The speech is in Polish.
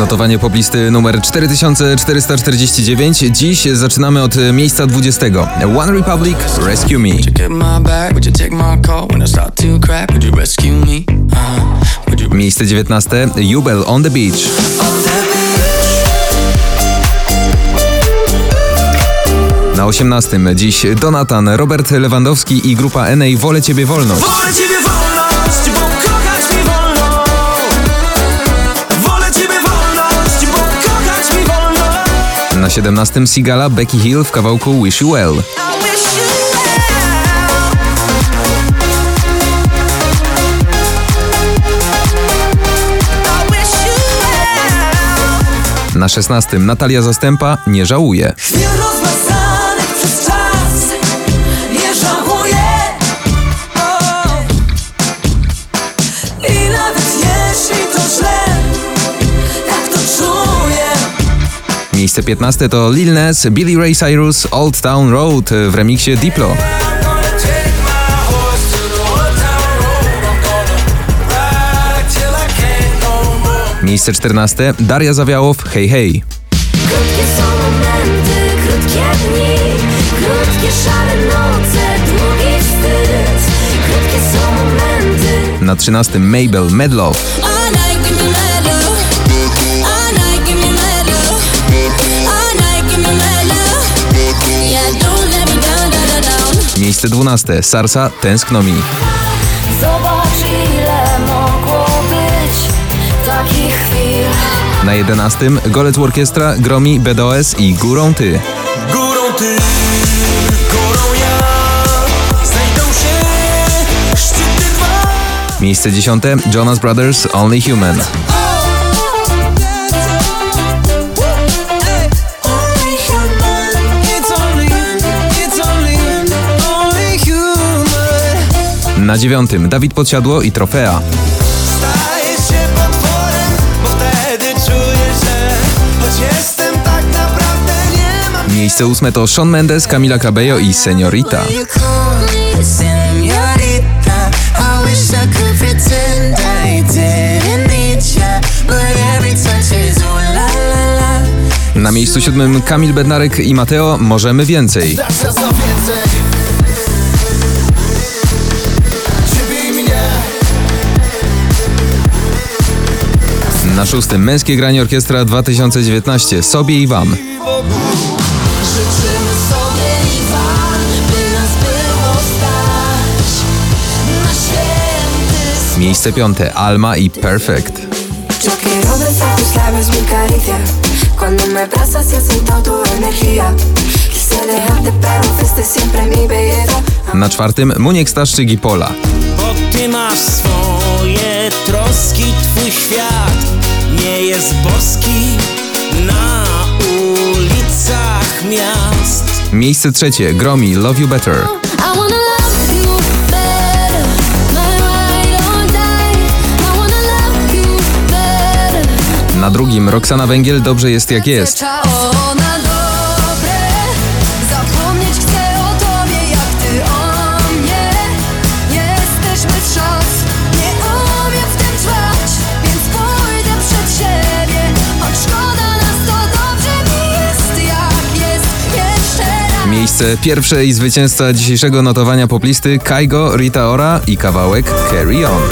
Notowanie poplisty numer 4449. Dziś zaczynamy od miejsca 20. One Republic, Rescue Me. Uh, you Miejsce 19. Jubel on the Beach. Na 18. Dziś Donatan, Robert Lewandowski i grupa NA Wolę Ciebie Wolność. Wolę Ciebie wolność, 2017 Sigala Becky Hill w kawałku Wish You Well. Na 16 Natalia Zastępa nie żałuje. Miejsce 15 to Lil Nas, Billy Ray Cyrus, Old Town Road w remiksie Diplo. Miejsce 14 Daria Zawiałow, Hej Hej. Krótkie są momenty, krótkie dni Krótkie szare noce, długi wstyd Krótkie są momenty Na 13 Mabel, Mad Miejsce 12 Sarsa, Tęskno mi. Zobacz ile mogło być takich chwil Na 11 Golec Orkiestra, Gromi, BDOS i Górą Ty. Górą ty, górą ja Znajdą się szczyty dwa Miejsce 10 Jonas Brothers, Only Human. Na 9 Dawid Podsiadło i Trofea. Staję się potworem, bo wtedy czuję, że Choć jestem tak naprawdę nie mam Miejsce 8 to Shawn Mendes, Camila Cabello i Seniorita. Na miejscu 7 Kamil Bednarek i Mateo, Możemy Więcej. Na szóstym Męskie Granie Orkiestra 2019, Sobie i Wam. Życzymy sobie i wam By nas było stać Na święty Miejsce piąte Alma i Perfect. Yo quiero besar tus labios, mi caricia. Cuando me abrazas siento tu energía. Quise dejarte, pero fuiste siempre mi belleza. Na czwartym Muniek Staszczyk i Pola. Bo ty masz swoje troski, twój świat nie jest boski na ulicach miast. Miejsce trzecie Gromi, Love You Better. I wanna love you better My ride or die I wanna love you better Na drugim Roxana Węgiel, Dobrze jest jak jest. Miejsce pierwsze i zwycięzca dzisiejszego notowania poplisty Kaigo, Rita Ora i kawałek Carry On.